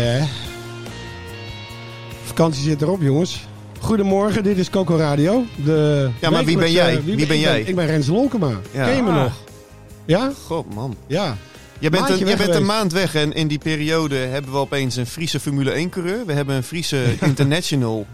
Hè. Vakantie zit erop, jongens. Goedemorgen, dit is Coco Radio. De Ja, maar wie ben jij? Wie ben ik jij? ik ben Rens Lolkema. Ja. Ken je me Ah. nog? Ja? God, man. Ja. Jij bent, een, jij bent een maand weg en in die periode hebben we opeens een Friese Formule 1-coureur. We hebben een Friese international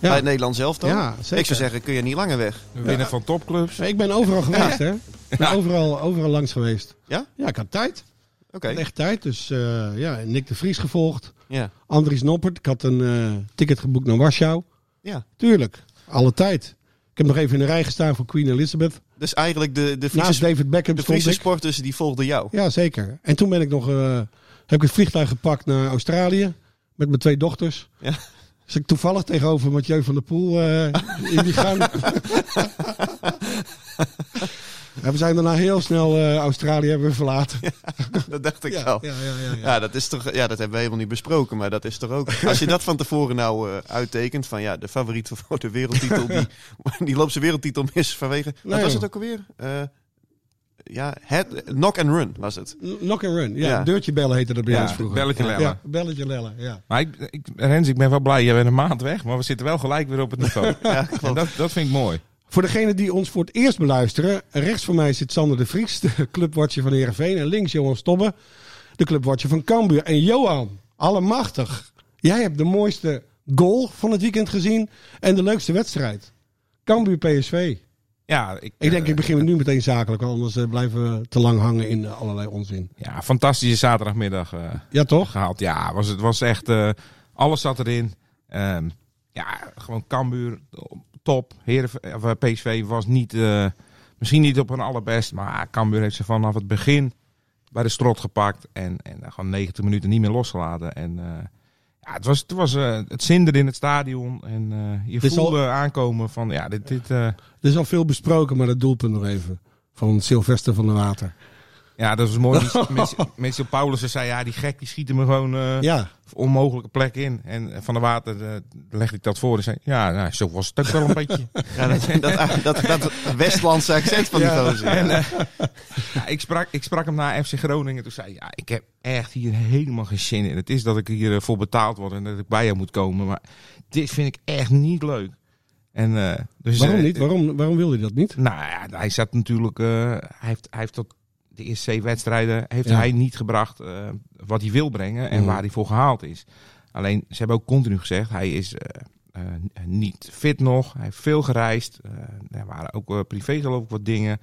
bij het Nederlands elftal. Ja, zeker. Ik zou zeggen, kun je niet langer weg. We winnen van topclubs. Ik ben overal geweest, hè? Ik ben overal, overal langs geweest. Ja? Ja, ik had tijd. Had echt tijd. Dus eh, ja, Nick de Vries gevolgd. Ja. Andries Noppert. Ik had een eh, ticket geboekt naar Warschau. ja. Tuurlijk. Alle tijd. Ik heb nog even in de rij gestaan voor Queen Elizabeth. Dus eigenlijk de, de Naast Friese, David Beckham de Friese sporters die volgden jou. Ja, zeker. En toen ben ik nog, eh, heb ik het vliegtuig gepakt naar Australië met mijn twee dochters. Ja. Dus ik toevallig tegenover Mathieu van der Poel in die gang. en we zijn daarna heel snel eh, Australië hebben we verlaten. Dat dacht ik Ja, wel. ja, ja, ja, ja. Ja, dat is toch, ja, dat hebben we helemaal niet besproken, maar dat is toch ook. Als je dat van tevoren nou eh, uittekent, van ja, de favoriet voor de wereldtitel, die, die loopt zijn wereldtitel mis vanwege. Wat Nee, was joh. het ook alweer? Eh, ja, het, knock and run was het. Knock and run. Ja, Ja. deurtje bellen heette dat bij Ja, ons vroeger. belletje lellen. Ja, belletje lellen. Ja. Maar ik, ik, Rens, ik ben wel blij. Jij bent een maand weg, maar we zitten wel gelijk weer op het niveau. Ja, dat, dat vind ik mooi. Voor degenen die ons voor het eerst beluisteren. Rechts van mij zit Sander de Vries, de clubwatcher van Heerenveen. En links Johan Stobbe, de clubwatcher van Cambuur. En Johan, allemachtig. Jij hebt de mooiste goal van het weekend gezien. En de leukste wedstrijd. Cambuur PSV. Ja, ik, Ik denk, eh, ik begin nu meteen zakelijk. want Anders eh, blijven we te lang hangen in eh, allerlei onzin. Ja, fantastische zaterdagmiddag Ja, toch? gehaald. Ja, was, het was echt... alles zat erin. Ehm, ja, gewoon Cambuur, top. Of, eh, PSV was niet... eh, misschien niet op hun allerbest, maar Cambuur heeft ze vanaf het begin bij de strot gepakt. En, en gewoon 90 minuten niet meer losgelaten. En... eh, ja, het was, het, was eh, het zinder in het stadion. En eh, je al- voelde aankomen van, ja, dit, dit, eh, Er is al veel besproken, maar dat doelpunt nog even. Van Sylvester van der Water. Ja, dat was mooi. Mensen- Paulussen zei, ja, die gek die schiet hem er gewoon Ja, onmogelijke plek in. En Van der Water eh, legde ik dat voor en zei, ja, nou, zo was het ook wel een beetje. Ja, dat, dat, dat, dat Westlandse accent van die Ja. gozer. En, eh, ja, ik, sprak, ik sprak hem na FC Groningen. Toen zei ja, ik heb echt hier helemaal geen zin in. Het is dat ik hier voor betaald word en dat ik bij jou moet komen. Maar dit vind ik echt niet leuk. En, dus, waarom niet? Waarom, waarom wil je dat niet? Nou ja, hij zat natuurlijk. hij, heeft, hij heeft de eerste zeven wedstrijden heeft Ja. hij niet gebracht eh, wat hij wil brengen en Mhm. waar hij voor gehaald is. Alleen ze hebben ook continu gezegd, hij is eh, eh, niet fit nog. Hij heeft veel gereisd. Er waren ook privé geloof ik wat dingen.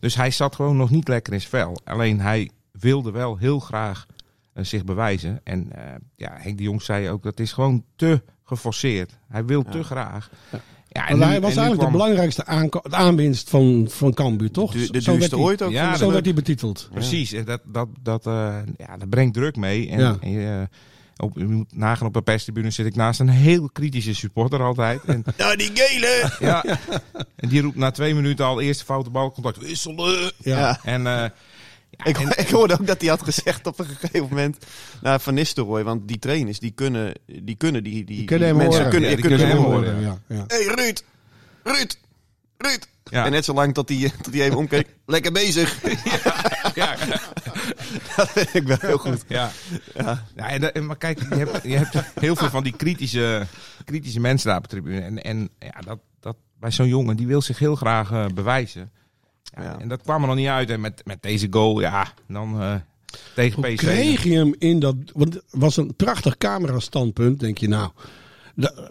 Dus hij zat gewoon nog niet lekker in zijn vel. Alleen hij wilde wel heel graag zich bewijzen. En ja, Henk de Jong zei ook, dat is gewoon te geforceerd. Hij wil te graag. Ja, Want hij was eigenlijk de belangrijkste aanko- aanwinst van, van Cambuur, toch? De, de Zo werd duurste hij- ooit ook. Ja, Zo werd hij betiteld. Precies, en dat, dat, dat, eh, ja, dat brengt druk mee. En, Ja. en je, op, je moet nagaan op de perstribune zit ik naast een heel kritische supporter altijd. En, Ja, die gele! ja, en die roept na twee minuten al eerste foute balcontact. Wisselen! Ja. Ja. En eh, ja, Ik, en- ik hoorde ook dat hij had gezegd op een gegeven moment naar Van Nistelrooy. Want die trainers, die kunnen die, kunnen, die, die, Die kunnen hem mensen horen. kunnen, Ja, die kunnen kunnen hem hem horen. horen, Ja, ja. Hé hey, Ruud! Ruud! Ruud! Ja. En net zo lang tot hij, tot hij even omkeek. Lekker bezig! ja, dat vind ik wel heel goed. ja. ja. en en maar kijk, je hebt, je hebt heel veel van die kritische, kritische mensen daar op de tribune. En, en ja, dat, dat, bij zo'n jongen, die wil zich heel graag eh, bewijzen. Ja, Ja. En dat kwam er nog niet uit. En met, met deze goal, ja, dan, eh, tegen Hoe PSV. kreeg je hem in dat... Want het was een prachtig camerastandpunt. Denk je nou...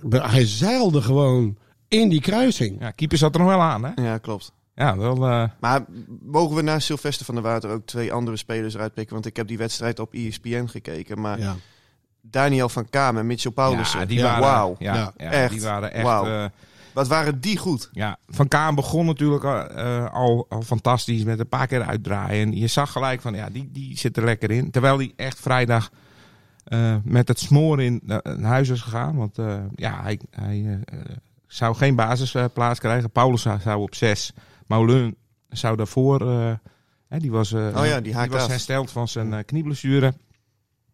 hij zeilde gewoon in die kruising. Ja, keeper zat er nog wel aan, hè? Ja, klopt. Ja, wel... eh, Maar mogen we na Sylvester van der Water ook twee andere spelers eruit pikken? Want ik heb die wedstrijd op ESPN gekeken. Maar Ja. Daniel van Kamer, Mitchell Paulussen. ja, die waren, wauw. Ja, Ja, ja, echt. die waren echt... Eh, Wat waren die goed? Ja, Van Kaan begon natuurlijk eh, al, al fantastisch met een paar keer uitdraaien. Je zag gelijk van, ja, die, die zit er lekker in. Terwijl hij echt vrijdag eh, met het smoor in na- naar huis was gegaan. Want eh, ja, hij, hij eh, zou geen basisplaats krijgen. Paulus zou, op zes. Maulun zou daarvoor... eh, hè, die was, eh, Oh ja, die haakt was hersteld van zijn eh, knieblessure.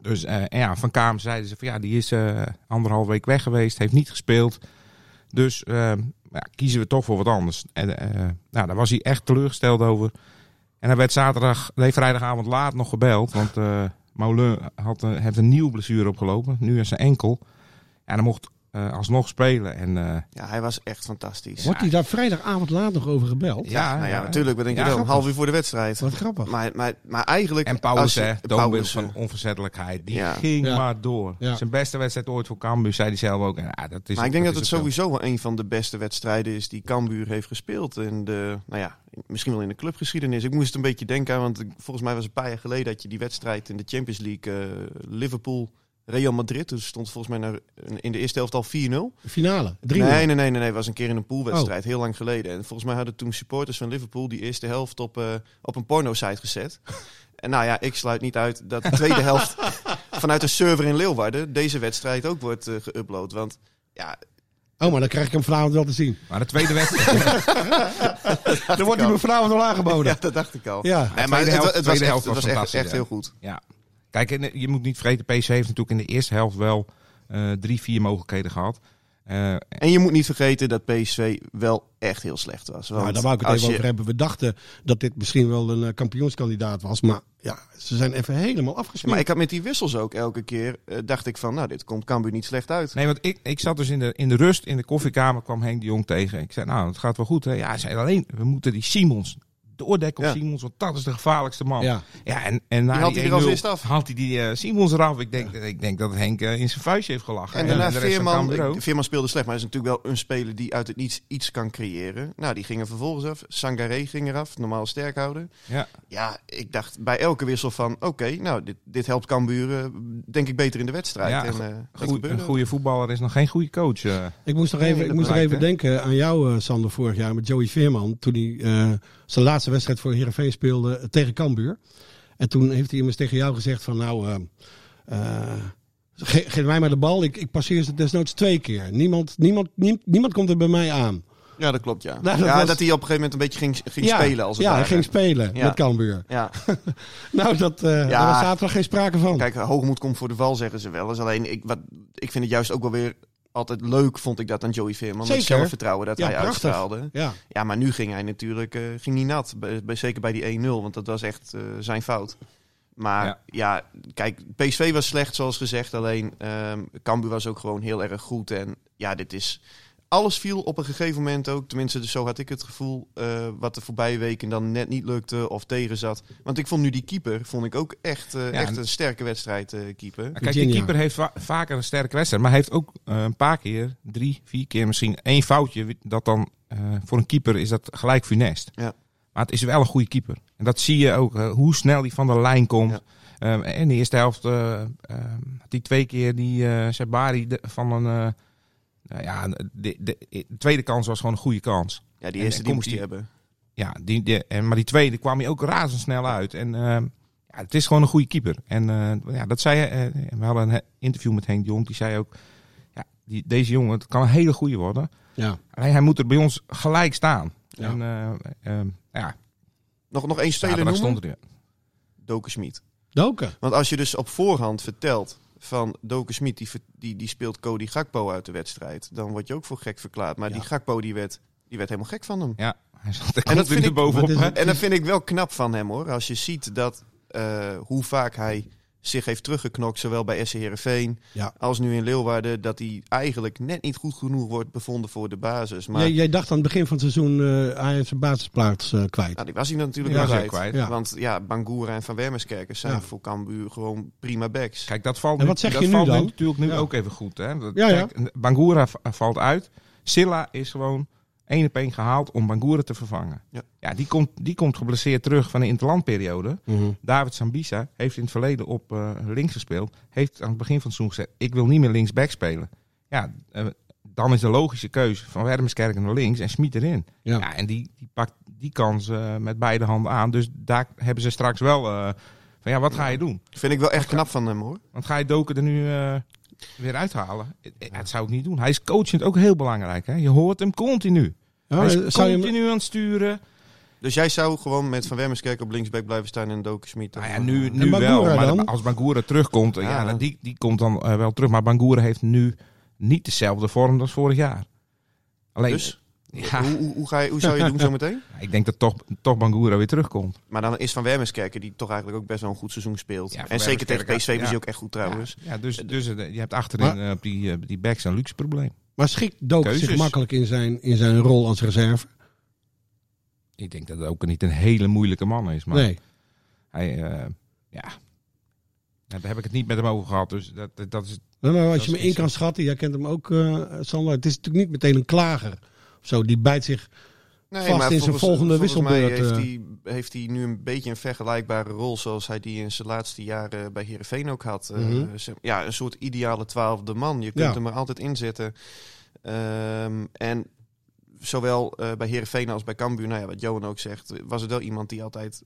Dus eh, en ja, Van Kaam zeiden ze van ja, die is eh, anderhalf week weg geweest, heeft niet gespeeld. Dus eh, ja, kiezen we toch voor wat anders. En eh, nou, daar was hij echt teleurgesteld over. En hij werd zaterdag, nee, vrijdagavond laat nog gebeld. Want eh Moulin had, een- heeft een nieuwe blessure opgelopen. Nu is zijn enkel. En hij mocht eh, alsnog spelen. En eh, Ja, hij was echt fantastisch. Wordt hij daar vrijdagavond laat nog over gebeld? ja, nou ja, natuurlijk. Wat denk je Ja, wel? Half uur voor de wedstrijd. Wat grappig. Maar, maar, maar eigenlijk... En Paulus, hè, toonbeeld van eh, onverzettelijkheid. Die Ja. ging Ja. maar door. Ja. Zijn beste wedstrijd ooit voor Cambuur, zei hij zelf ook. En, ja, dat is, Maar ik denk dat, het sowieso wel een van de beste wedstrijden is die Cambuur heeft gespeeld. In de, nou ja, misschien wel in de clubgeschiedenis. Ik moest het een beetje denken aan, want volgens mij was het een paar jaar geleden dat je die wedstrijd in de Champions League Liverpool Real Madrid. Dus stond volgens mij naar, in de eerste helft al 4-0. Finale. 3 Nee, nee, nee, nee, nee. Het was een keer in een poolwedstrijd, heel lang geleden. En volgens mij hadden toen supporters van Liverpool die eerste helft op, eh, op een porno-site gezet. En nou ja, ik sluit niet uit dat de tweede helft vanuit de server in Leeuwarden deze wedstrijd ook wordt eh geüpload. Want ja, Oh, maar dan krijg ik hem vanavond wel te zien. Maar de tweede wedstrijd... Dan wordt hij me vanavond wel aangeboden. ja, dat dacht ik al. Ja. Nee, maar het, helft- het was, tweede echt, helft het was was echt, heel goed. Ja. Kijk, en, eh, je moet niet vergeten, PSV heeft natuurlijk in de eerste helft wel eh, drie, vier mogelijkheden gehad. Eh, En je moet niet vergeten dat PSV wel echt heel slecht was. Want Nou, daar wou ik het even je- over hebben. We dachten dat dit misschien wel een kampioenskandidaat was. Maar ja, ze zijn even helemaal afgesmeerd. Maar ik had met die wissels ook elke keer, eh, dacht ik van, nou, dit komt Cambuur niet slecht uit. nee, want ik, ik zat dus in de, in de rust, in de koffiekamer, kwam Henk de Jong tegen. Ik zei, nou, het gaat wel goed. Hè? Ja, hij zei alleen, we moeten die Simons doordekken op Ja. Simons, want dat is de gevaarlijkste man. Ja. Ja, en, en na Die haalt die hij er als 1-0 eerste af. haalt hij die eh, Simons eraf. Ik denk, ik denk dat Henk eh, in zijn vuistje heeft gelachen. En daarna de Veerman, Veerman speelde slecht, maar hij is natuurlijk wel een speler die uit het niets iets kan creëren. Nou, die gingen vervolgens af. Sangaré ging eraf, normaal sterk houden. Ja. Ja, ik dacht bij elke wissel van, oké, nou, dit, dit helpt Cambuur, eh, denk ik, beter in de wedstrijd. Ja, en, eh, Goeie- een goede voetballer is nog geen goede coach. eh. Ik moest nog even, ik moest nog even denken aan jou, Sander, vorig jaar met Joey Veerman. Toen hij eh, zijn laatste wedstrijd voor Heerenveen speelde eh, tegen Cambuur. En toen heeft hij immers tegen jou gezegd van nou, eh, eh, ge- geef mij maar de bal. Ik, ik passeer ze desnoods twee keer. Niemand, niemand, niemand, niemand komt er bij mij aan. Ja, dat klopt, ja. Nou, dat ja, was- dat hij op een gegeven moment een beetje ging, ging ja, spelen als het Ja, hij ging spelen Ja. met Cambuur. Ja, Nou, dat, eh daar was zaterdag geen sprake van. kijk, hoogmoed komt voor de val, zeggen ze wel eens. Alleen, ik, wat, ik vind het juist ook wel weer altijd leuk, vond ik dat aan Joey Veerman. Zeker. Het zelfvertrouwen dat Ja, hij prachtig. uitstraalde. Ja. Ja, maar nu ging hij natuurlijk, eh, ging niet nat. Bij, bij- zeker bij die 1-0, want dat was echt eh, zijn fout. Maar Ja. ja. kijk, PSV was slecht zoals gezegd. Alleen ehm Cambuur was ook gewoon heel erg goed. En ja, dit is... Alles viel op een gegeven moment ook. Tenminste, dus zo had ik het gevoel. eh, wat de voorbije weken dan net niet lukte of tegen zat. Want ik vond nu die keeper vond ik ook echt, eh, echt en- een sterke wedstrijd, eh, keeper. Ja, Kijk, die keeper heeft va- vaker een sterke wedstrijd. Maar hij heeft ook een paar keer, drie, vier keer misschien één foutje. Dat dan eh, voor een keeper is dat gelijk funest. Ja. Maar het is wel een goede keeper. En dat zie je ook, hoe snel hij van de lijn komt. Ja. Ehm, en in de eerste helft eh, ehm, had hij twee keer die eh Sabari de- van een... eh, nou ja, de, de, de tweede kans was gewoon een goede kans. Ja, die eerste en die moest hij die- hebben. Ja, die, die, en, maar die tweede kwam hij ook razendsnel uit. En ja, het is gewoon een goede keeper. En eh, ja, dat zei eh, we hadden een interview met Henk de Jong. Die zei ook, ja, die, deze jongen, het kan een hele goede worden. Ja. Alleen hij moet er bij ons gelijk staan. Ja. En eh, ehm, ja, Nog, nog één speler noemen? stond er. weer. Doken Schmid. Doken. Want als je dus op voorhand vertelt van Doken Smit, die, die, die speelt Cody Gakpo uit de wedstrijd, dan word je ook voor gek verklaard. Maar Ja. die Gakpo die werd, die werd helemaal gek van hem. Ja, hij zat er En dat vind ik- bovenop. En dat vind ik wel knap van hem hoor. Als je ziet dat, eh, hoe vaak hij zich heeft teruggeknokt, zowel bij SC Heerenveen Ja. als nu in Leeuwarden, dat hij eigenlijk net niet goed genoeg wordt bevonden voor de basis. Maar Jij, jij dacht aan het begin van het seizoen eh hij heeft zijn basisplaats eh, kwijt. nou, die was hij natuurlijk Ja, wel kwijt. kwijt. Ja. Want ja, Bangura en Van Wermerskerken zijn Ja. voor Cambuur gewoon prima backs. Kijk, dat valt, En nu- wat zeg dat je nu valt dan? natuurlijk nu Ja. ook even goed. Hè? Dat- Ja, ja. kijk, Bangura valt uit. Silla is gewoon één op één gehaald om Bangura te vervangen. Ja. die, komt, die komt geblesseerd terug van de interlandperiode. Mhm. David Sambisa heeft in het verleden op eh, links gespeeld. Heeft aan het begin van het seizoen gezegd, ik wil niet meer linksback spelen. Ja, eh, dan is de logische keuze van Wermerskerk naar links en Smit erin. Ja. Ja. en die, die pakt die kans eh, met beide handen aan. Dus daar hebben ze straks wel van ja, wat ga je doen? Vind ik wel echt knap van hem hoor. Want ga je Doken er nu weer uithalen? Eh, Dat zou ik niet doen. Hij is coachend ook heel belangrijk. Hè? Je hoort hem continu. Ja, hij is eh, je continu aan het sturen. Dus jij zou gewoon met Van Wermerskerk op linksback blijven staan en Doken Smit. Nou ja, nu, nu Bangura wel. Maar dan? als Bangura terugkomt, ja. Ja. die, die komt dan eh, wel terug. Maar Bangura heeft nu niet dezelfde vorm als vorig jaar. Alleen, Dus ja, hoe, hoe, hoe, ga je, hoe zou je het doen zometeen? ik denk dat toch, toch Bangura weer terugkomt. Maar dan is Van Wermerskerken, die toch eigenlijk ook best wel een goed seizoen speelt. Ja, en zeker tegen PSV ja. hij ook echt goed trouwens. Ja, ja, dus, dus eh, je hebt achterin eh, op die, eh, die backs een luxe probleem. Maar schikt Dook zich makkelijk in zijn, in zijn rol als reserve? Ik denk dat het ook niet een hele moeilijke man is. Maar nee. hij, eh, ja, daar heb ik het niet met hem over gehad. Dus dat, dat- is Nou, nou, als Dat je is me in kan schatten, jij kent hem ook, eh Sander. Het is natuurlijk niet meteen een klager. Zo, die bijt zich. Nee, Vast in zijn volgende wisselbeurt, heeft, eh. hij, heeft hij nu een beetje een vergelijkbare rol zoals hij die in zijn laatste jaren bij Heerenveen ook had. Eh, Mhm. ja, een soort ideale twaalfde man. Je kunt Ja. hem er altijd inzetten. Ehm, en zowel eh, bij Heerenveen als bij Cambuur, nou ja, wat Johan ook zegt, was het wel iemand die altijd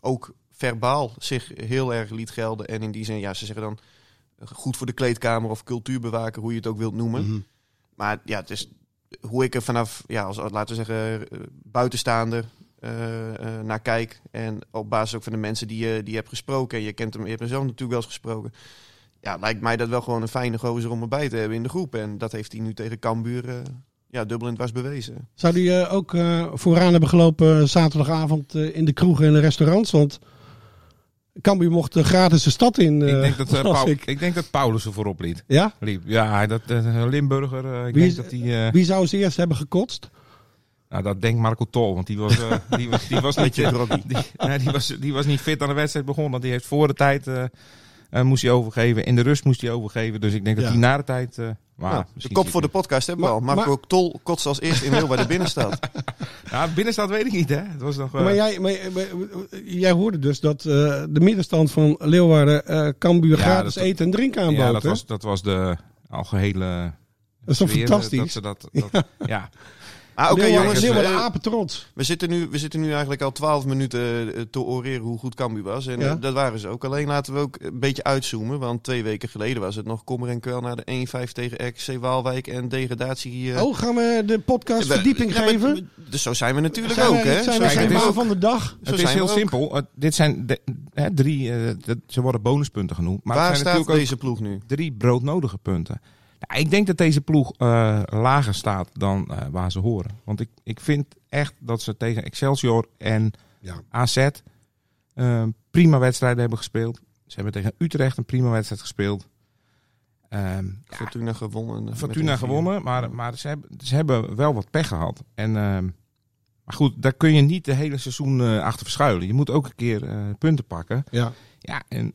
ook verbaal zich heel erg liet gelden. En in die zin, ja, ze zeggen dan goed voor de kleedkamer of cultuurbewaker, hoe je het ook wilt noemen. Mhm. Maar ja, het is hoe ik er vanaf, ja, als, laten we zeggen, buitenstaander eh, eh, naar kijk. En op basis ook van de mensen die je, die hebt gesproken. En je kent hem, je hebt hem zelf natuurlijk wel eens gesproken. Ja, lijkt mij dat wel gewoon een fijne gozer om erbij te hebben in de groep. En dat heeft hij nu tegen Cambuur eh, ja, dubbel en dwars bewezen. Zou die eh, ook vooraan hebben gelopen zaterdagavond in de kroegen en de restaurants? Want Cambuur mocht eh, gratis de stad in. eh, ik, denk dat, eh, ik. ik. denk dat Paulus er voorop liet. Ja? liep. Ja, dat eh, Limburger. eh, ik Wie denk dat die. eh, Wie zou ze eerst hebben gekotst? nou, dat denkt Marco Tol, want die was, eh, die was, die was niet. Eh, die, die, was, die was niet fit aan de wedstrijd begonnen. Die heeft voor de tijd. Eh, moest hij overgeven. In de rust moest hij overgeven. Dus ik denk dat Ja. hij na de tijd. eh maar Nou, de kop voor de podcast hebben we al. Maar- Marco Tol kotst als eerste in bij de binnenstad. Ja, binnenstad weet ik niet, hè? Het was nog. eh, Maar, jij, maar, maar- jij hoorde dus dat eh, de middenstand van Leeuwarden eh Cambuur Ja, gratis dat- eten en drinken aanbood. ja, dat hè? was, dat was de algehele. Dat is toch fantastisch? Dat ze dat, dat, ja. Ah, oké jongens. Eh, apen trots. we, zitten nu, we zitten nu eigenlijk al twaalf minuten eh, te oreren hoe goed Cambuur was. En Ja. eh, dat waren ze ook. Alleen laten we ook een beetje uitzoomen. Want twee weken geleden was het nog kommer en kwel naar de 1-5 tegen RKC Waalwijk en degradatie. eh, Oh, gaan we de podcast we- verdieping ja, maar- geven? Dus zo zijn we natuurlijk Zijn ook, hè? Zijn we zijn we van de dag? Zo het is heel simpel. Dit zijn de, hè, drie, eh, dat- ze worden bonuspunten genoemd. Maar Waar het zijn staat natuurlijk deze ploeg nu? drie broodnodige punten. Nou, ik denk dat deze ploeg eh, lager staat dan eh, waar ze horen. Want ik, ik vind echt dat ze tegen Excelsior en Ja. AZ eh, prima wedstrijden hebben gespeeld. Ze hebben tegen Utrecht een prima wedstrijd gespeeld. Ehm, ja, Fortuna gewonnen. Fortuna met 1-4. gewonnen, maar, maar ze, hebben, ze hebben wel wat pech gehad. En, ehm, maar goed, daar kun je niet de hele seizoen achter verschuilen. Je moet ook een keer punten pakken. Ja. Ja, en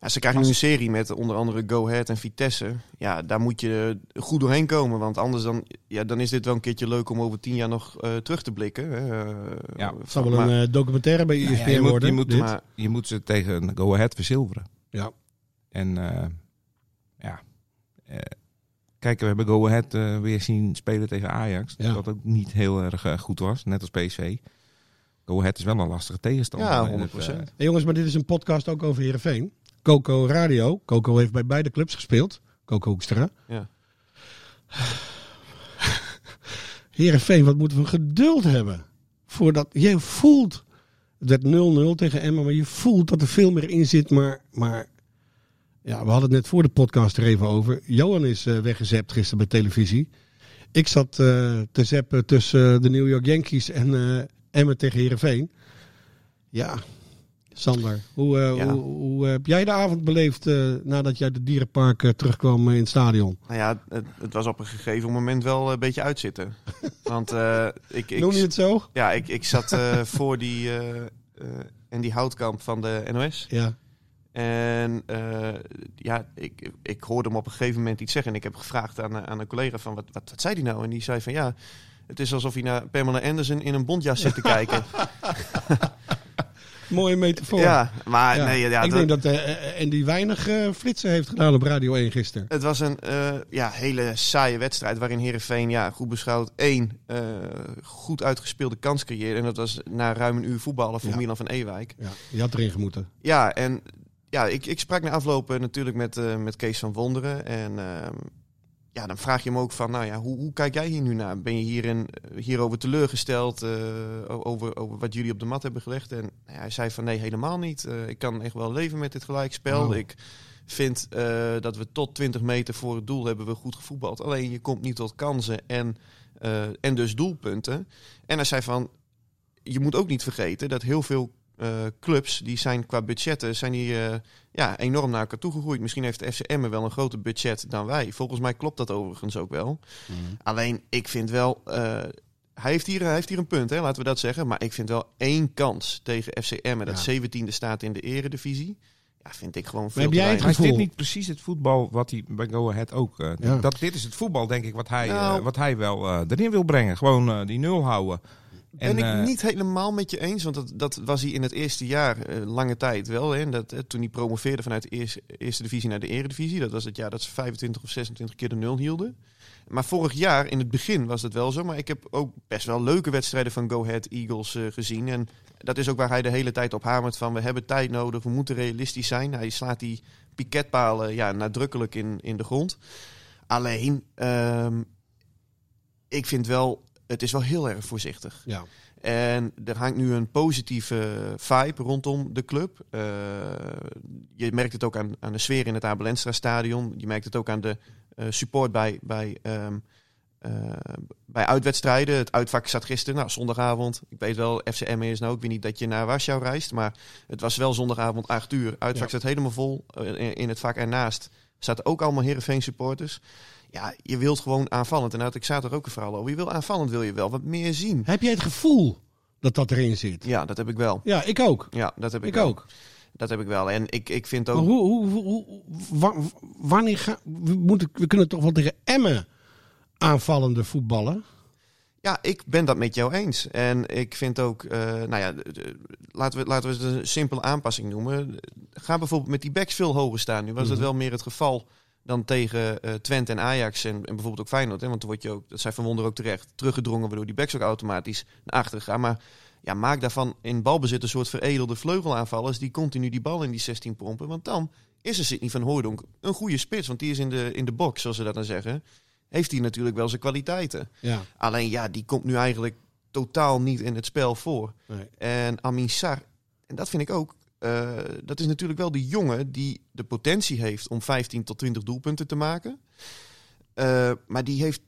Ja, ze krijgen nu een serie met onder andere Go Ahead en Vitesse. Ja, daar moet je goed doorheen komen. Want anders dan, ja, dan is dit wel een keertje leuk om over tien jaar nog eh, terug te blikken. Hè. Eh, Ja, Het zal wel maar- een eh, documentaire bij ja, ESPN je moet- worden. je moet- maar je moet ze tegen Go Ahead verzilveren. Ja. En eh, ja, eh, kijk, we hebben Go Ahead eh, weer zien spelen tegen Ajax. Ja. Dat ook niet heel erg eh, goed was, net als PSV. Go Ahead is wel een lastige tegenstander. Ja, En het, 100%. eh, Hey, jongens, maar dit is een podcast ook over Heerenveen. Coco Radio. Coco heeft bij beide clubs gespeeld. Coco Hoekstra. Ja. Heerenveen, wat moeten we geduld hebben. Voordat je voelt. Het werd 0-0 tegen Emma, maar je voelt dat er veel meer in zit. Maar, maar ja, we hadden het net voor de podcast er even over. Johan is eh, weggezept gisteren bij televisie. Ik zat eh, te zeppen tussen eh, de New York Yankees en eh Emma tegen Heerenveen. Ja, Sander, hoe, eh, Ja. hoe, hoe heb jij de avond beleefd eh, nadat uit het dierenpark eh, terugkwam in het stadion? Nou ja, het, het was op een gegeven moment wel een beetje uitzitten. Want ik, ik, Noem je het zo? ja, ik, ik zat voor die, en die houtkamp van de NOS. Ja. En ja, ik, ik hoorde hem op een gegeven moment iets zeggen. En ik heb gevraagd aan, aan een collega van, wat, wat, wat zei hij nou? En die zei van, ja, het is alsof hij naar Pamela Anderson in een bontjas zit te kijken. Mooie metafoor. ja, maar Ja. nee, ja, ik dat- denk dat eh Andy weinig eh, flitsen heeft gedaan op Radio 1 gisteren. Het was een eh, ja, hele saaie wedstrijd waarin Herenveen ja, goed beschouwd één eh, goed uitgespeelde kans creëerde. En dat was na ruim een uur voetballen voor Ja. Milan van Ewijk. Ja, die had erin gemoeten. Ja, en ja, ik, ik sprak na aflopen natuurlijk met, eh, met Kees van Wonderen. En ehm, ja, dan vraag je hem ook van, nou ja, hoe, hoe kijk jij hier nu naar? Ben je hierin, hierover teleurgesteld eh, over, over wat jullie op de mat hebben gelegd? En nou ja, hij zei van, nee, helemaal niet. Eh, ik kan echt wel leven met dit gelijkspel. Wauw. Ik vind eh, dat we tot 20 meter voor het doel hebben we goed gevoetbald. Alleen je komt niet tot kansen en, eh, en dus doelpunten. En hij zei van, je moet ook niet vergeten dat heel veel eh, clubs, die zijn qua budgetten, zijn die eh, ja, enorm naar elkaar toegegroeid. Misschien heeft de FCM wel een groter budget dan wij. Volgens mij klopt dat overigens ook wel. Alleen, ik vind wel... eh, hij heeft, hier, hij heeft hier een punt, hè, laten we dat zeggen. Maar ik vind wel één kans tegen FCM, dat Ja. 17e staat in de eredivisie. Ja, vind ik gewoon veel heb jij het. Maar is dit niet precies het voetbal wat hij bij Go Ahead ook... Ja. dat, dit is het voetbal, denk ik, wat hij, Nou. wat hij wel erin wil brengen. Gewoon die nul houden. Ben En, ik eh, niet helemaal met je eens, want dat, dat was hij in het eerste jaar eh, lange tijd wel. Hè, dat, eh, toen hij promoveerde vanuit de eerste, eerste divisie naar de eredivisie. Dat was het jaar dat ze 25 of 26 keer de nul hielden. Maar vorig jaar, in het begin, was het wel zo. Maar ik heb ook best wel leuke wedstrijden van Go Ahead Eagles gezien. En dat is ook waar hij de hele tijd op hamert van... we hebben tijd nodig, we moeten realistisch zijn. Hij slaat die piketpalen ja, nadrukkelijk in, in de grond. Alleen, ehm, ik vind wel... Het is wel heel erg voorzichtig. Ja. En er hangt nu een positieve vibe rondom de club. Eh, je merkt het ook aan, aan de sfeer in het Abel Enstra stadion. Je merkt het ook aan de eh, support bij, bij, ehm, eh, bij uitwedstrijden. Het uitvak zat gisteren, nou, zondagavond. Ik weet wel, FCM is nou ook weer niet dat je naar Warschau reist. Maar het was wel zondagavond 8 uur. Uitvak Ja. zat helemaal vol. In, in het vak ernaast zaten ook allemaal Heerenveen supporters. Ja, je wilt gewoon aanvallend. En daar had ik zaterdag ook een verhaal over. Je wil aanvallend, wil je wel wat meer zien. Heb jij het gevoel dat dat erin zit? Ja, dat heb ik wel. Ja, ik ook. Ja, dat heb ik, Ik ook. Dat heb ik wel. En ik, ik vind Maar ook. hoe, hoe, hoe, hoe- wa- wanneer gaan we, moeten, we kunnen toch wel tegen Emmen aanvallende voetballen? Ja, ik ben dat met jou eens. En ik vind ook. eh, nou ja, laten, we, laten we het een simpele aanpassing noemen. Ga bijvoorbeeld met die backs veel hoger staan. Nu was Mhm. het wel meer het geval dan tegen eh, Twente en Ajax en, en bijvoorbeeld ook Feyenoord. Hè? Want dan word je ook, dat zei Van Wonder ook terecht, teruggedrongen waardoor die backs ook automatisch naar achteren gaan. Maar ja, maak daarvan in balbezit een soort veredelde vleugelaanvallers die continu die bal in die 16 pompen. Want dan is er Sidney van Hooydonk een goede spits. Want die is in de, in de box, zoals ze dat dan zeggen. Heeft hij natuurlijk wel zijn kwaliteiten. Ja. Alleen ja, die komt nu eigenlijk totaal niet in het spel voor. Nee. En Amin Sar, en dat vind ik ook, eh, dat is natuurlijk wel die jongen die de potentie heeft om 15 tot 20 doelpunten te maken. Eh, maar die heeft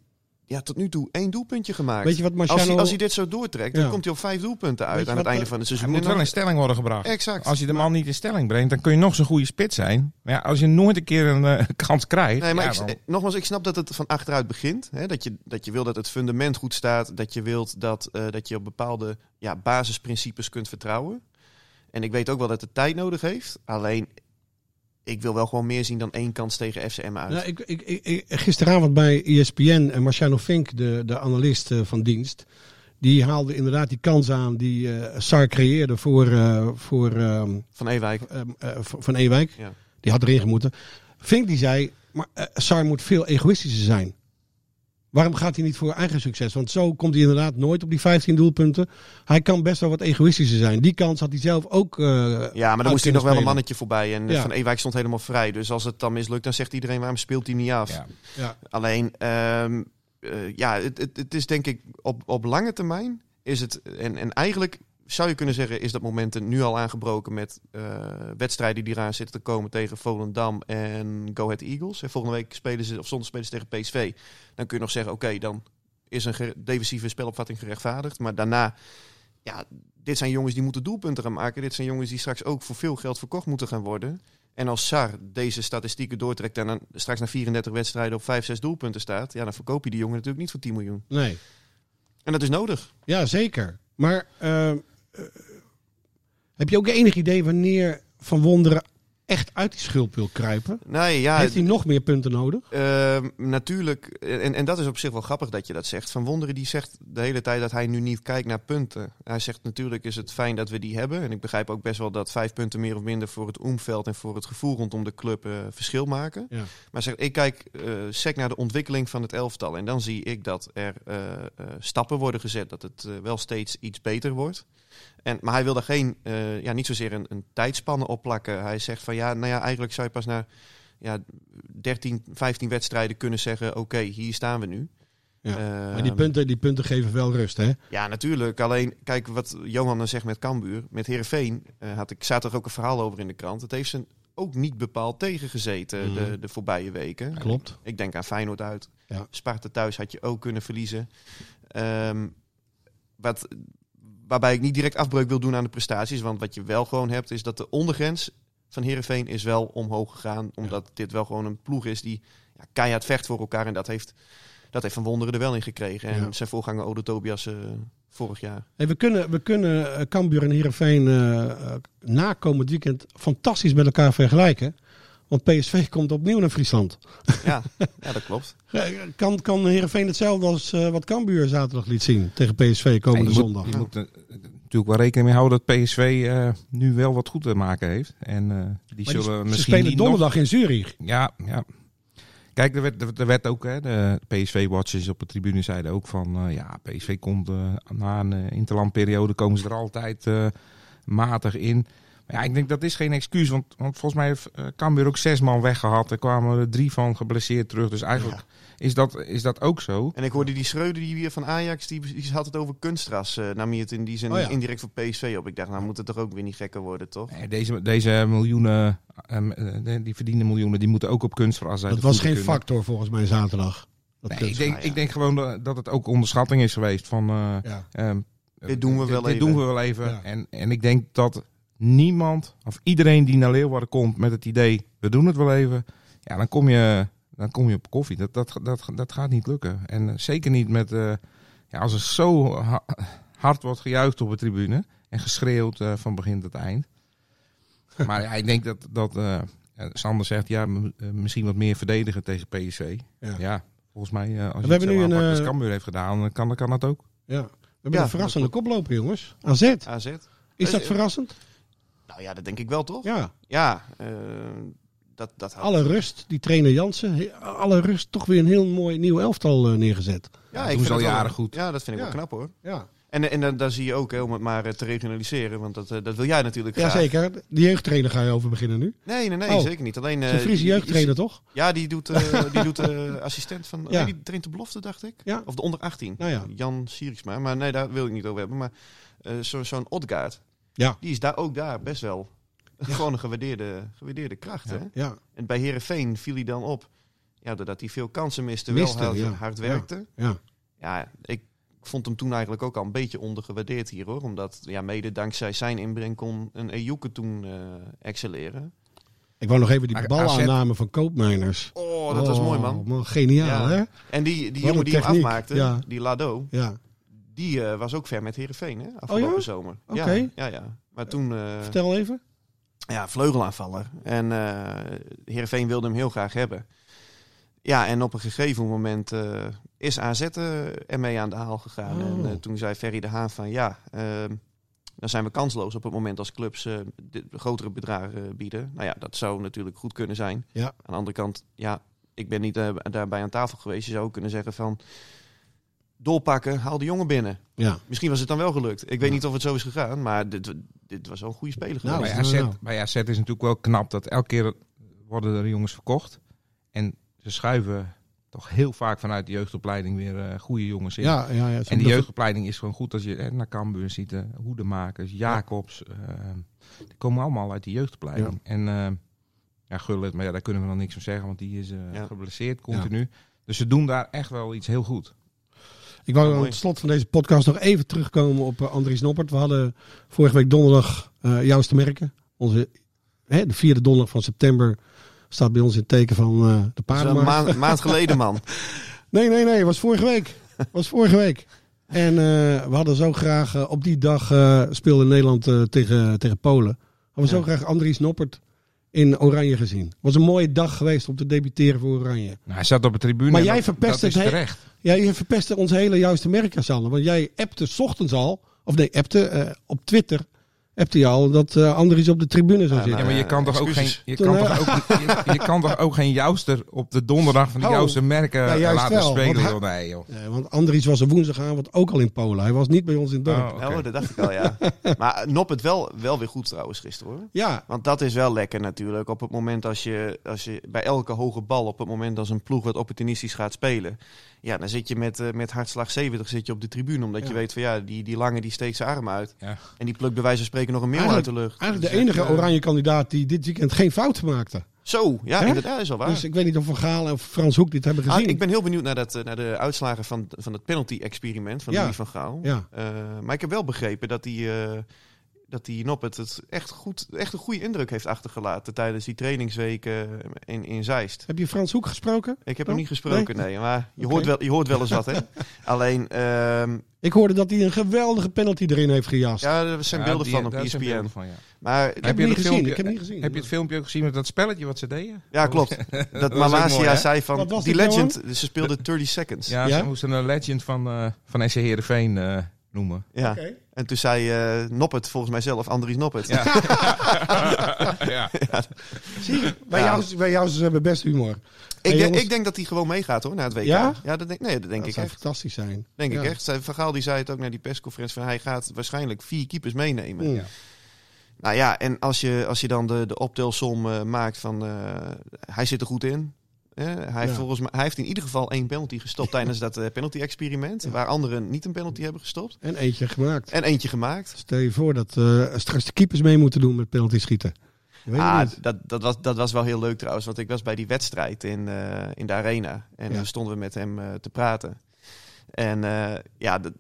ja, tot nu toe één doelpuntje gemaakt. Weet je wat als, hij, als hij dit zo doortrekt, dan komt hij op vijf doelpunten uit aan het einde eh, van het Hij seizoen. moet En wel in stelling worden gebracht. Exact. Als je de man niet in stelling brengt, dan kun je nog zo'n goede spits zijn. Maar ja, als je nooit een keer een eh, kans krijgt. Nee, maar ja, ik, dan- nogmaals, ik snap dat het van achteruit begint. Hè? Dat, je, dat je wil dat het fundament goed staat. Dat je wilt dat, eh, dat je op bepaalde ja, basisprincipes kunt vertrouwen. En ik weet ook wel dat het tijd nodig heeft. Alleen, ik wil wel gewoon meer zien dan één kans tegen FCM uit. Nou, ik, ik, ik, gisteravond bij ESPN en Marciano Fink, de, de analist eh, van dienst, die haalde inderdaad die kans aan die eh Sar creëerde voor, eh, voor ehm, Van Ewijk. ehm, eh, Van Ewijk. Ja. Die had erin gemoeten. Fink die zei, maar Sar moet veel egoïstischer zijn. Waarom gaat hij niet voor eigen succes? Want zo komt hij inderdaad nooit op die 15 doelpunten. Hij kan best wel wat egoïstischer zijn. Die kans had hij zelf ook. eh, Ja, maar dan moest hij nog wel een mannetje voorbij. En eh, Ja. Van Ewijk stond helemaal vrij. Dus als het dan mislukt, dan zegt iedereen waarom speelt hij niet af. ja. Ja. Alleen, ehm, eh, ja, het, het, het is denk ik op, op lange termijn is het. En, en eigenlijk zou je kunnen zeggen, is dat momentum nu al aangebroken met eh, wedstrijden die eraan zitten te komen tegen Volendam en Go Ahead Eagles. En volgende week spelen ze, of zondag spelen ze tegen PSV. Dan kun je nog zeggen, oké, dan is een defensieve spelopvatting gerechtvaardigd. Maar daarna ja, dit zijn jongens die moeten doelpunten gaan maken. Dit zijn jongens die straks ook voor veel geld verkocht moeten gaan worden. En als Sar deze statistieken doortrekt en dan straks na 34 wedstrijden op 5, 6 doelpunten staat, ja, dan verkoop je die jongen natuurlijk niet voor 10 miljoen. Nee. En dat is nodig. Ja, zeker. Maar eh, heb je ook enig idee wanneer Van Wonderen echt uit die schulp wil kruipen? Nee, ja, Heeft hij nog meer punten nodig? Ehm, natuurlijk, en, en dat is op zich wel grappig dat je dat zegt. Van Wonderen die zegt de hele tijd dat hij nu niet kijkt naar punten. Hij zegt natuurlijk is het fijn dat we die hebben. En ik begrijp ook best wel dat vijf punten meer of minder voor het omveld en voor het gevoel rondom de club eh, verschil maken. Ja. Maar zeg, ik kijk uh, sec naar de ontwikkeling van het elftal. En dan zie ik dat er uh, stappen worden gezet, dat het wel steeds iets beter wordt. En, maar hij wil daar geen, uh, ja, niet zozeer een, een tijdspanne op plakken. Hij zegt van ja, nou ja, eigenlijk zou je pas na ja, 13, 15 wedstrijden kunnen zeggen: oké, okay, hier staan we nu. Ja, uh, maar die punten, die punten geven wel rust, hè? Ja, natuurlijk. Alleen, kijk wat Johan dan zegt met Cambuur. Met Herenveen uh, had ik zaterdag ook een verhaal over in de krant. Het heeft ze ook niet bepaald tegengezeten mm. de, de voorbije weken. Klopt. Ik, denk aan Feyenoord uit. Ja. Sparta thuis had je ook kunnen verliezen. Um, wat, waarbij ik niet direct afbreuk wil doen aan de prestaties. Want wat je wel gewoon hebt, is dat de ondergrens van Herenveen is wel omhoog gegaan. Omdat ja. dit wel gewoon een ploeg is die ja, keihard vecht voor elkaar. En dat heeft, dat heeft Van Wonderen er wel in gekregen. En ja. zijn voorganger Odo Tobias uh, vorig jaar. Hey, we kunnen, we kunnen uh, Cambuur en Herenveen uh, nakomend weekend fantastisch met elkaar vergelijken. Want PSV komt opnieuw naar Friesland. Ja, ja dat klopt. kan, kan Heerenveen hetzelfde als uh, wat Cambuur zaterdag liet zien tegen PSV komende ja, je zondag? Moet, je moet uh, natuurlijk wel rekening mee houden dat PSV uh, nu wel wat goed te maken heeft. En die maar zullen die, misschien ze spelen donderdag nog... in Zurich. Ja, ja. Kijk, er werd, er werd ook, hè, de PSV-watchers op de tribune zeiden ook van... ja, PSV komt na een interlandperiode komen ze er altijd matig in... Ja, ik denk dat is geen excuus, want, want volgens mij heeft uh, Cambuur ook zes man weggehad. Er kwamen er drie van geblesseerd terug. Dus eigenlijk ja. is, dat, is dat ook zo. En ik hoorde die Schreuder die weer van Ajax, die, die had het over kunstras. Uh, nam je het in die zin Oh ja. indirect voor PSV op. Ik dacht, nou moet het toch ook weer niet gekker worden, toch? Nee, deze, deze miljoenen, um, die verdiende miljoenen, die moeten ook op kunstgras zijn. Dat was geen kunnen. factor volgens mij zaterdag. Dat nee, ik, denk, ja. ik denk gewoon dat het ook onderschatting is geweest van... Uh, ja. um, dit doen we wel dit, even. Dit doen we wel even. En, en ik denk dat niemand of iedereen die naar Leeuwarden komt met het idee, we doen het wel even, ja, dan kom je, dan kom je op koffie. Dat, dat, dat, dat gaat niet lukken. En uh, zeker niet met, uh, ja, als er zo ha hard wordt gejuicht op de tribune en geschreeuwd uh, van begin tot eind. maar ja, ik denk dat, dat Sander zegt, ja, misschien wat meer verdedigen tegen PSV. Ja, ja volgens mij, als je het zo aanpakt als Cambuur heeft gedaan, kan, kan dat ook. Ja, we hebben ja, een verrassende koploper, jongens. AZ. AZ. Is dat verrassend? Nou ja, dat denk ik wel, toch? Ja. Ja, uh, dat, dat had... Alle rust, die trainer Jansen, alle rust, toch weer een heel mooi nieuw elftal uh, neergezet. Ja, ja ik vind al jaren goed. Ja, dat vind ik ja. wel knap hoor. Ja. En, en daar zie je ook, hè, om het maar te regionaliseren, want dat, dat wil jij natuurlijk ja, graag. zeker. Die jeugdtrainer ga je over beginnen nu? Nee, nee, nee, oh. zeker niet. Alleen, uh, een Friese jeugdtrainer, toch? Ja, die doet, uh, die doet uh, assistent van, ja. nee, die traint de belofte, dacht ik. Ja. Of de onder 18. Nou ja. Jan Sieriksma. Maar nee, daar wil ik niet over hebben. Maar zo'n zo Odgaard, ja. die is daar ook daar best wel ja. gewoon een gewaardeerde, gewaardeerde kracht. Ja. Hè? Ja. En bij Herenveen viel hij dan op ja, doordat hij veel kansen miste, miste wel hard, ja. hard werkte. Ja. ja, ik vond hem toen eigenlijk ook al een beetje ondergewaardeerd hier hoor. Omdat ja, mede dankzij zijn inbreng kon een Ejuke toen uh, excelleren. Ik wou nog even die balaanname van Koopmijners. Oh, dat oh, was mooi man. man geniaal hè? En die, die jongen die hem afmaakte, ja. die Lado, ja. Die uh, was ook ver met Herenveen hè, afgelopen oh, ja? zomer. Okay. Ja, ja, ja. Maar toen... Uh, Vertel even. Ja, vleugelaanvaller. En uh, Heerenveen wilde hem heel graag hebben. Ja, en op een gegeven moment is AZ ermee aan de haal gegaan. Oh. En uh, toen zei Ferry de Haan van ja, ehm, dan zijn we kansloos op het moment als clubs de grotere bedragen bieden. Nou ja, dat zou natuurlijk goed kunnen zijn. Ja. Aan de andere kant, ja, ik ben niet daarbij aan tafel geweest. Je zou ook kunnen zeggen van doorpakken, haal de jongen binnen. Ja. Misschien was het dan wel gelukt. Ik ja. weet niet of het zo is gegaan, maar dit, dit was wel een goede speler. Nou, bij, AZ, bij AZ is natuurlijk wel knap dat elke keer worden er jongens verkocht. En ze schuiven toch heel vaak vanuit de jeugdopleiding weer uh, goede jongens in. Ja, ja, ja, en die jeugdopleiding is gewoon goed als je eh, naar Cambuur ziet. Uh, Hoedemakers, Jacobs. Uh, die komen allemaal uit de jeugdopleiding. Ja. En ja, Gullit, maar ja, daar kunnen we dan niks van zeggen, want die is ja. geblesseerd continu. Dus ze doen daar echt wel iets heel goed. Ik wou aan het slot van deze podcast nog even terugkomen op uh, Andries Noppert. We hadden vorige week donderdag uh, te merken. Onze, hè, de vierde donderdag van september staat bij ons in het teken van uh, de paardenmarkt. een maand, geleden, man. Nee, nee, nee. Het was vorige week. Het was vorige week. En uh, we hadden zo graag, op die dag speelde Nederland tegen, tegen Polen. Hadden we zo Ja. graag Andries Noppert in Oranje gezien. Het was een mooie dag geweest om te debuteren voor Oranje. Nou, hij zat op de tribune. Maar jij verpest het terecht. Ja, je verpestte ons hele juiste Sander. Want jij appte 's ochtends al, of nee, appte eh, op Twitter, appte je al dat eh Andries op de tribune zou zitten. Ja, maar je kan, toch ook geen, je, kan eh, toch ook, je, je kan toch ook geen jouster op de donderdag van de Oh. jouster merken Ja, juist laten wel, spelen? want hij- joh. Nee, joh. Eh, want Andries was een woensdagavond ook al in Polen. Hij was niet bij ons in het dorp. Oh. Oh, dat dacht ik al, ja. Maar Nop het wel, wel weer goed trouwens gisteren, hoor. Ja, Want dat is wel lekker natuurlijk. Op het moment als je, als je bij elke hoge bal, op het moment als een ploeg wat opportunistisch gaat spelen. Ja, dan zit je met, eh, met hartslag 70 zit je op de tribune. Omdat je weet van ja, die, die lange die steekt zijn arm uit. Ja. En die plukt bij wijze van spreken nog een meeuw uit de lucht. eigenlijk Dus de enige eh, oranje kandidaat die dit weekend geen fout maakte. Zo, ja, inderdaad, is wel waar. Dus ik weet niet of Van Gaal of Frans Hoek dit hebben Ah, gezien. ik ben heel benieuwd naar, dat, eh, naar de uitslagen van, van het penalty-experiment van Ja. Louis van Gaal. Ja. Maar ik heb wel begrepen dat die, eh dat die Noppet het echt, goed, echt een goede indruk heeft achtergelaten tijdens die trainingsweken in, in Zeist. Heb je Frans Hoek gesproken? Ik heb Oh, hem niet gesproken, nee. maar je, hoort wel, je hoort wel eens wat, hè? Alleen, ehm, Ik hoorde dat hij een geweldige penalty erin heeft gejast. ja, er zijn Ja, beelden die- van op E ESPN. beelden van, ja. Maar ik heb je niet het gezien. filmpje- Ik heb hem niet gezien. Heb je het filmpje ook gezien met dat spelletje wat ze deden? ja, klopt. Dat hè? zei van, die dit, legend, ze speelde 30 seconds. Ja, Ja? ze moesten een legend van, eh van SC Heerenveen eh noemen. Ja. En toen zei eh Noppet, volgens mij zelf, Andries Noppet. Ja. ja. Zie je, bij, Ja. jou, bij jou ze hebben best humor. Ik, Hey, denk, ik denk dat hij gewoon meegaat hoor, naar het WK. Ja? Ja, dat denk, nee, dat denk dat ik zou echt. fantastisch zijn. Denk Ja. ik echt. Zijn- Van Gaal die zei het ook naar die persconferentie van hij gaat waarschijnlijk vier keepers meenemen. Ja. Nou ja, en als je, als je dan de, de optelsom eh, maakt van eh, hij zit er goed in. Hè, hij, heeft volgens mij, hij heeft in ieder geval één penalty gestopt tijdens dat eh, penalty-experiment. Waar anderen niet een penalty hebben gestopt. En eentje gemaakt. En eentje gemaakt. Stel je voor dat eh, straks de keepers mee moeten doen met penalty schieten. Ah, dat, dat, was, dat was wel heel leuk trouwens. Want ik was bij die wedstrijd in, eh, in de arena. En Ja. dan stonden we met hem eh, te praten. En eh, ja, dat-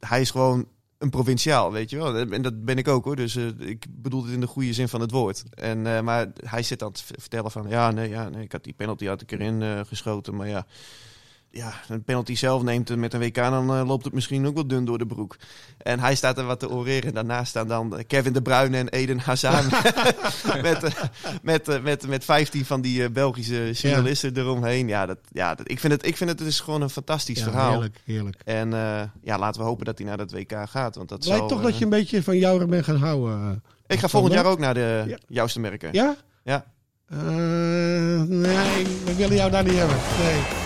hij is gewoon een provinciaal, weet je wel. En dat ben ik ook hoor. Dus eh, ik bedoel het in de goede zin van het woord. En, eh, maar hij zit dan te v- vertellen van... Ja, nee, ja, nee, ik had die penalty had ik erin eh, geschoten. Maar ja, ja, een penalty zelf neemt met een WK... dan eh, loopt het misschien ook wel dun door de broek. En hij staat er wat te oreren. En daarnaast staan dan Kevin De Bruyne en Eden Hazard... met, eh, met, eh, met, met 15 van die eh, Belgische journalisten eromheen. Ja, dat, ja dat, ik, vind het, ik vind het, het is gewoon een fantastisch Ja, verhaal. heerlijk, heerlijk. En eh, ja, laten we hopen dat hij naar dat WK gaat. Want dat lijkt toch eh, dat je een beetje van jou bent gaan houden. eh. Ik ga volgend jaar ook naar de Ja. merken. Ja? Ja. Eh, nee, we willen jou daar niet hebben. Nee.